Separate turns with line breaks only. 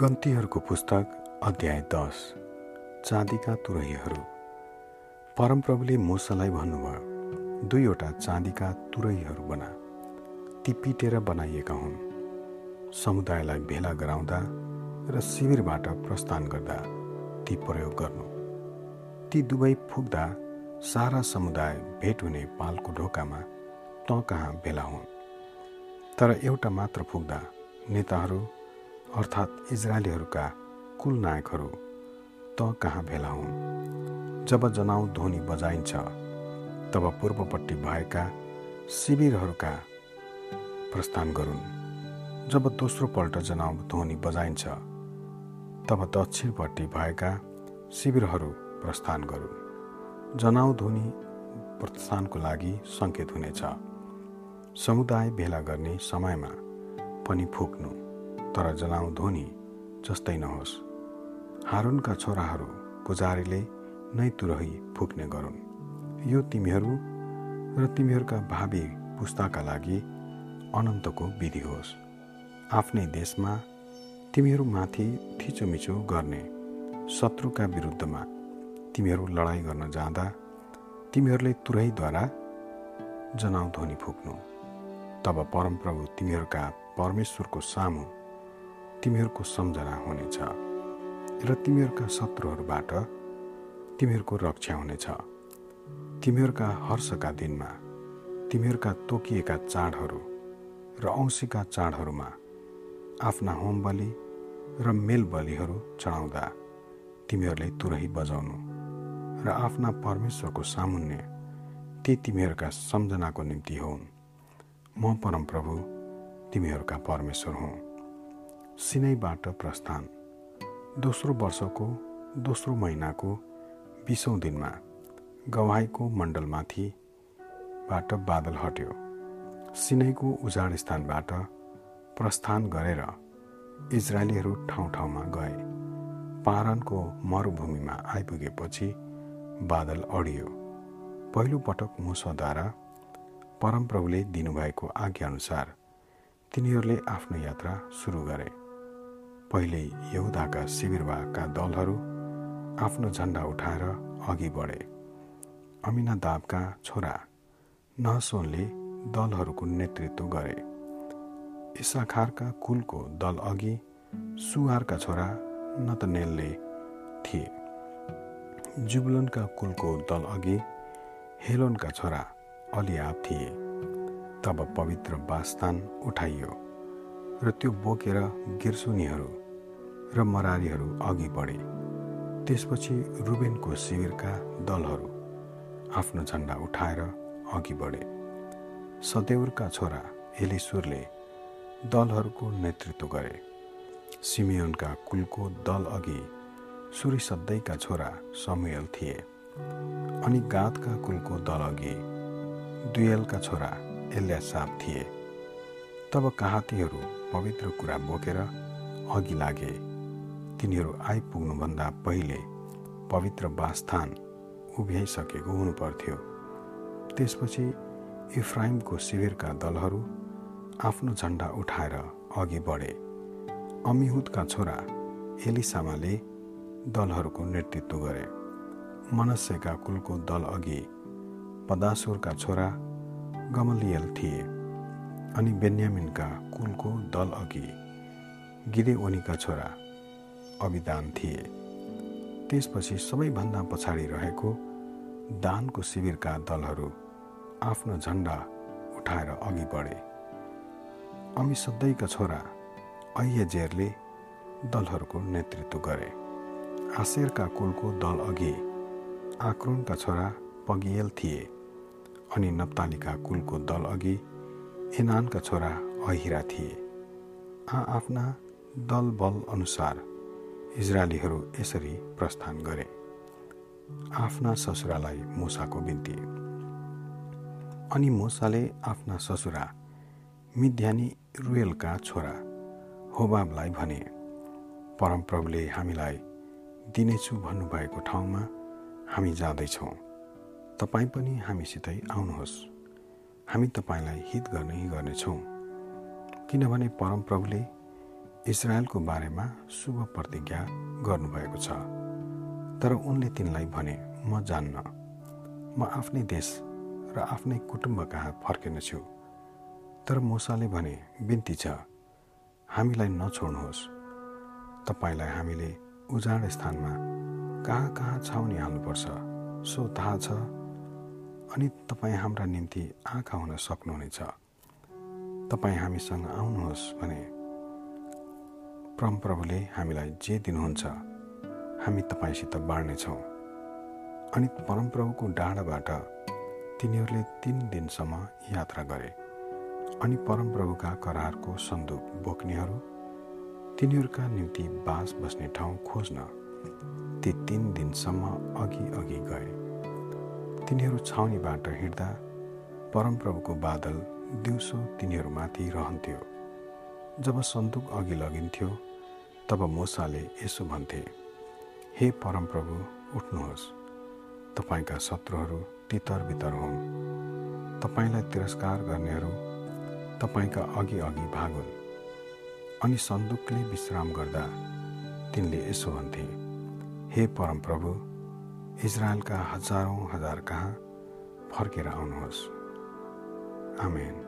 गन्तीहरूको पुस्तक अध्याय दस चाँदीका तुरैहरू। परमप्रभुले मुसालाई भन्नुभयो दुईवटा चाँदीका तुरैहरू बना ती पिटेर बनाइएका हुन्। समुदायलाई भेला गराउँदा र शिविरबाट प्रस्थान गर्दा ती प्रयोग गर्नु। ती दुवै फुक्दा सारा समुदाय भेट हुने पालको ढोकामा त कहाँ भेला हुन्? तर एउटा मात्र फुक्दा नेताहरू अर्थात् इजरायलीहरूका कुल नायकहरू त कहाँ भेला हुन्? जब जनाउ ध्वनि बजाइन्छ तब पूर्वपट्टि भएका शिविरहरूका प्रस्थान गरून्। जब दोस्रो पल्ट जनाउ ध्वनि बजाइन्छ तब दक्षिणपट्टि भएका शिविरहरू प्रस्थान गरून्। जनाउ ध्वनि प्रस्थानको लागि सङ्केत हुनेछ। समुदाय भेला गर्ने समयमा पनि फुक्नु। तर जलाउ ध्वनि जस्तै नहोस्। हारुनका छोराहरू पुजारीले नै तुरही फुक्ने गरून्। यो तिमीहरू र तिमीहरूका भावी पुस्ताका लागि अनन्तको विधि होस्। आफ्नै देशमा तिमीहरूमाथि थिचोमिचो गर्ने शत्रुका विरुद्धमा तिमीहरू लडाइँ गर्न जाँदा तिमीहरूले तुरैद्वारा जनाउ ध्वनि फुक्नु। तब परमप्रभु तिमीहरूका परमेश्वरको सामु तिमीहरूको सम्झना हुनेछ र तिमीहरूका शत्रुहरूबाट तिमीहरूको रक्षा हुनेछ। तिमीहरूका हर्षका दिनमा तिमीहरूका तोकिएका चाडहरू र औँसीका चाडहरूमा आफ्ना होम बलि र मेल बलिहरू चढाउँदा तिमीहरूले तुरही बजाउनु र आफ्ना परमेश्वरको सामुन्य ती तिमीहरूका सम्झनाको निम्ति हुन्। म परमप्रभु तिमीहरूका परमेश्वर हुँ। सिनैबाट प्रस्थान। दोस्रो वर्षको दोस्रो महिनाको बिसौँ दिनमा गवाईको मण्डलमाथिबाट बादल हट्यो। सिनैको उजाड स्थानबाट प्रस्थान गरेर इजरायलीहरू ठाउँ ठाउँमा गए। पारनको मरुभूमिमा आइपुगेपछि बादल अडियो। पहिलोपटक मुसद्वारा परमप्रभुले दिनुभएको आज्ञाअनुसार तिनीहरूले आफ्नो यात्रा सुरु गरे। पहिले यहुदाका शिविरवाका दलहरू आफ्नो झन्डा उठाएर अघि बढे। अमिनादाबका छोरा नहसोनले दलहरूको नेतृत्व गरे। इसाखारका कुलको दल अघि सुवारका छोरा नतनेलले थिए। जुबलनका कुलको दल अघि हेलोनका छोरा अलियाब थिए। तब पवित्र वासस्थान उठाइयो र त्यो बोकेर गिर्सुनीहरू र मरारीहरू अघि बढे। त्यसपछि रुबेनको शिविरका दलहरू आफ्नो झन्डा उठाएर अघि बढे। सदेवरका छोरा एलिश्वरले दलहरूको नेतृत्व गरे। सिमियोनका कुलको दल अघि सुरिसद्दैका छोरा समुएल थिए। अनि गातका कुलको दल अघि दुयलका छोरा एल्यासाप थिए। तब कहातीहरू पवित्र कुरा बोकेर अघि लागे। तिनीहरू आइपुग्नुभन्दा पहिले पवित्र वासस्थान उभ्याइसकेको हुनुपर्थ्यो। त्यसपछि इफ्राइमको शिविरका दलहरू आफ्नो झन्डा उठाएर अघि बढे। अमिहुदका छोरा एलिसामाले दलहरूको नेतृत्व गरे। मनस्यका कुलको दल अघि पदासुरका छोरा गमलियल थिए अनि बेन्यामिनका कुलको दल अघि गिदेओनीका छोरा अभिदान थिए। त्यसपछि सबैभन्दा पछाडि रहेको दानको शिविरका दलहरू आफ्नो झन्डा उठाएर अघि बढे। अमिसदैका छोरा अय्यजेरले दलहरूको नेतृत्व गरे। आशेरका कुलको दल अघि आक्रोनका छोरा पगियल थिए अनि नप्तालीका कुलको दल अघि एनानका छोरा अहिरा थिए। आ आफ्ना दल बल अनुसार इजरायलीहरू यसरी प्रस्थान गरे। आफ्ना ससुरालाई मुसाको बिन्ती। अनि मुसाले आफ्ना ससुरा मिध्यानी रुयलका छोरा होबाबलाई भने परमप्रभुले हामीलाई दिनेछु भन्नुभएको ठाउँमा हामी जाँदैछौँ। तपाईँ पनि हामीसितै आउनुहोस्। हामी तपाईँलाई हित गर्ने गर्नेछौँ। किनभने परमप्रभुले इजरायलको बारेमा शुभ प्रतिज्ञा गर्नुभएको छ। तर उनले तिनलाई भने म जान्न। म आफ्नै देश र आफ्नै कुटुम्ब कहाँ फर्किनेछु? तर मुसाले भने बिन्ती छ। हामीलाई नछोड्नुहोस्। तपाईँलाई हामीले उजाड स्थानमा कहाँ कहाँ छाउनी हाल्नुपर्छ। सो थाहा छ। अनि तपाईँ हाम्रा निम्ति आँखा हुन सक्नुहुनेछ। तपाईँ हामीसँग आउनुहोस् भने परमप्रभुले हामीलाई जे दिनुहुन्छ हामी तपाईँसित बाँड्नेछौँ। अनि परमप्रभुको डाँडाबाट तिनीहरूले तिन दिनसम्म यात्रा गरे। अनि परमप्रभुका करारको सन्दुक बोक्नेहरू तिनीहरूका निम्ति बास बस्ने ठाउँ खोज्न ती तिन दिनसम्म अघि अघि गए। तिनीहरू छाउनीबाट हिँड्दा परमप्रभुको बादल दिउँसो तिनीहरूमाथि रहन्थ्यो। जब सन्दुक अघि लगिन्थ्यो तब मोसाले यसो भन्थे हे परमप्रभु उठ्नुहोस्। तपाईँका शत्रुहरू तितर बितर हुन्। तपाईँलाई तिरस्कार गर्नेहरू तपाईँका अघि अघि भागुन्। अनि सन्दुकले विश्राम गर्दा तिनले यसो भन्थे हे परमप्रभु इजरायलका हजारौँ हजार कहाँ फर्केर आउनुहोस्। आमेन।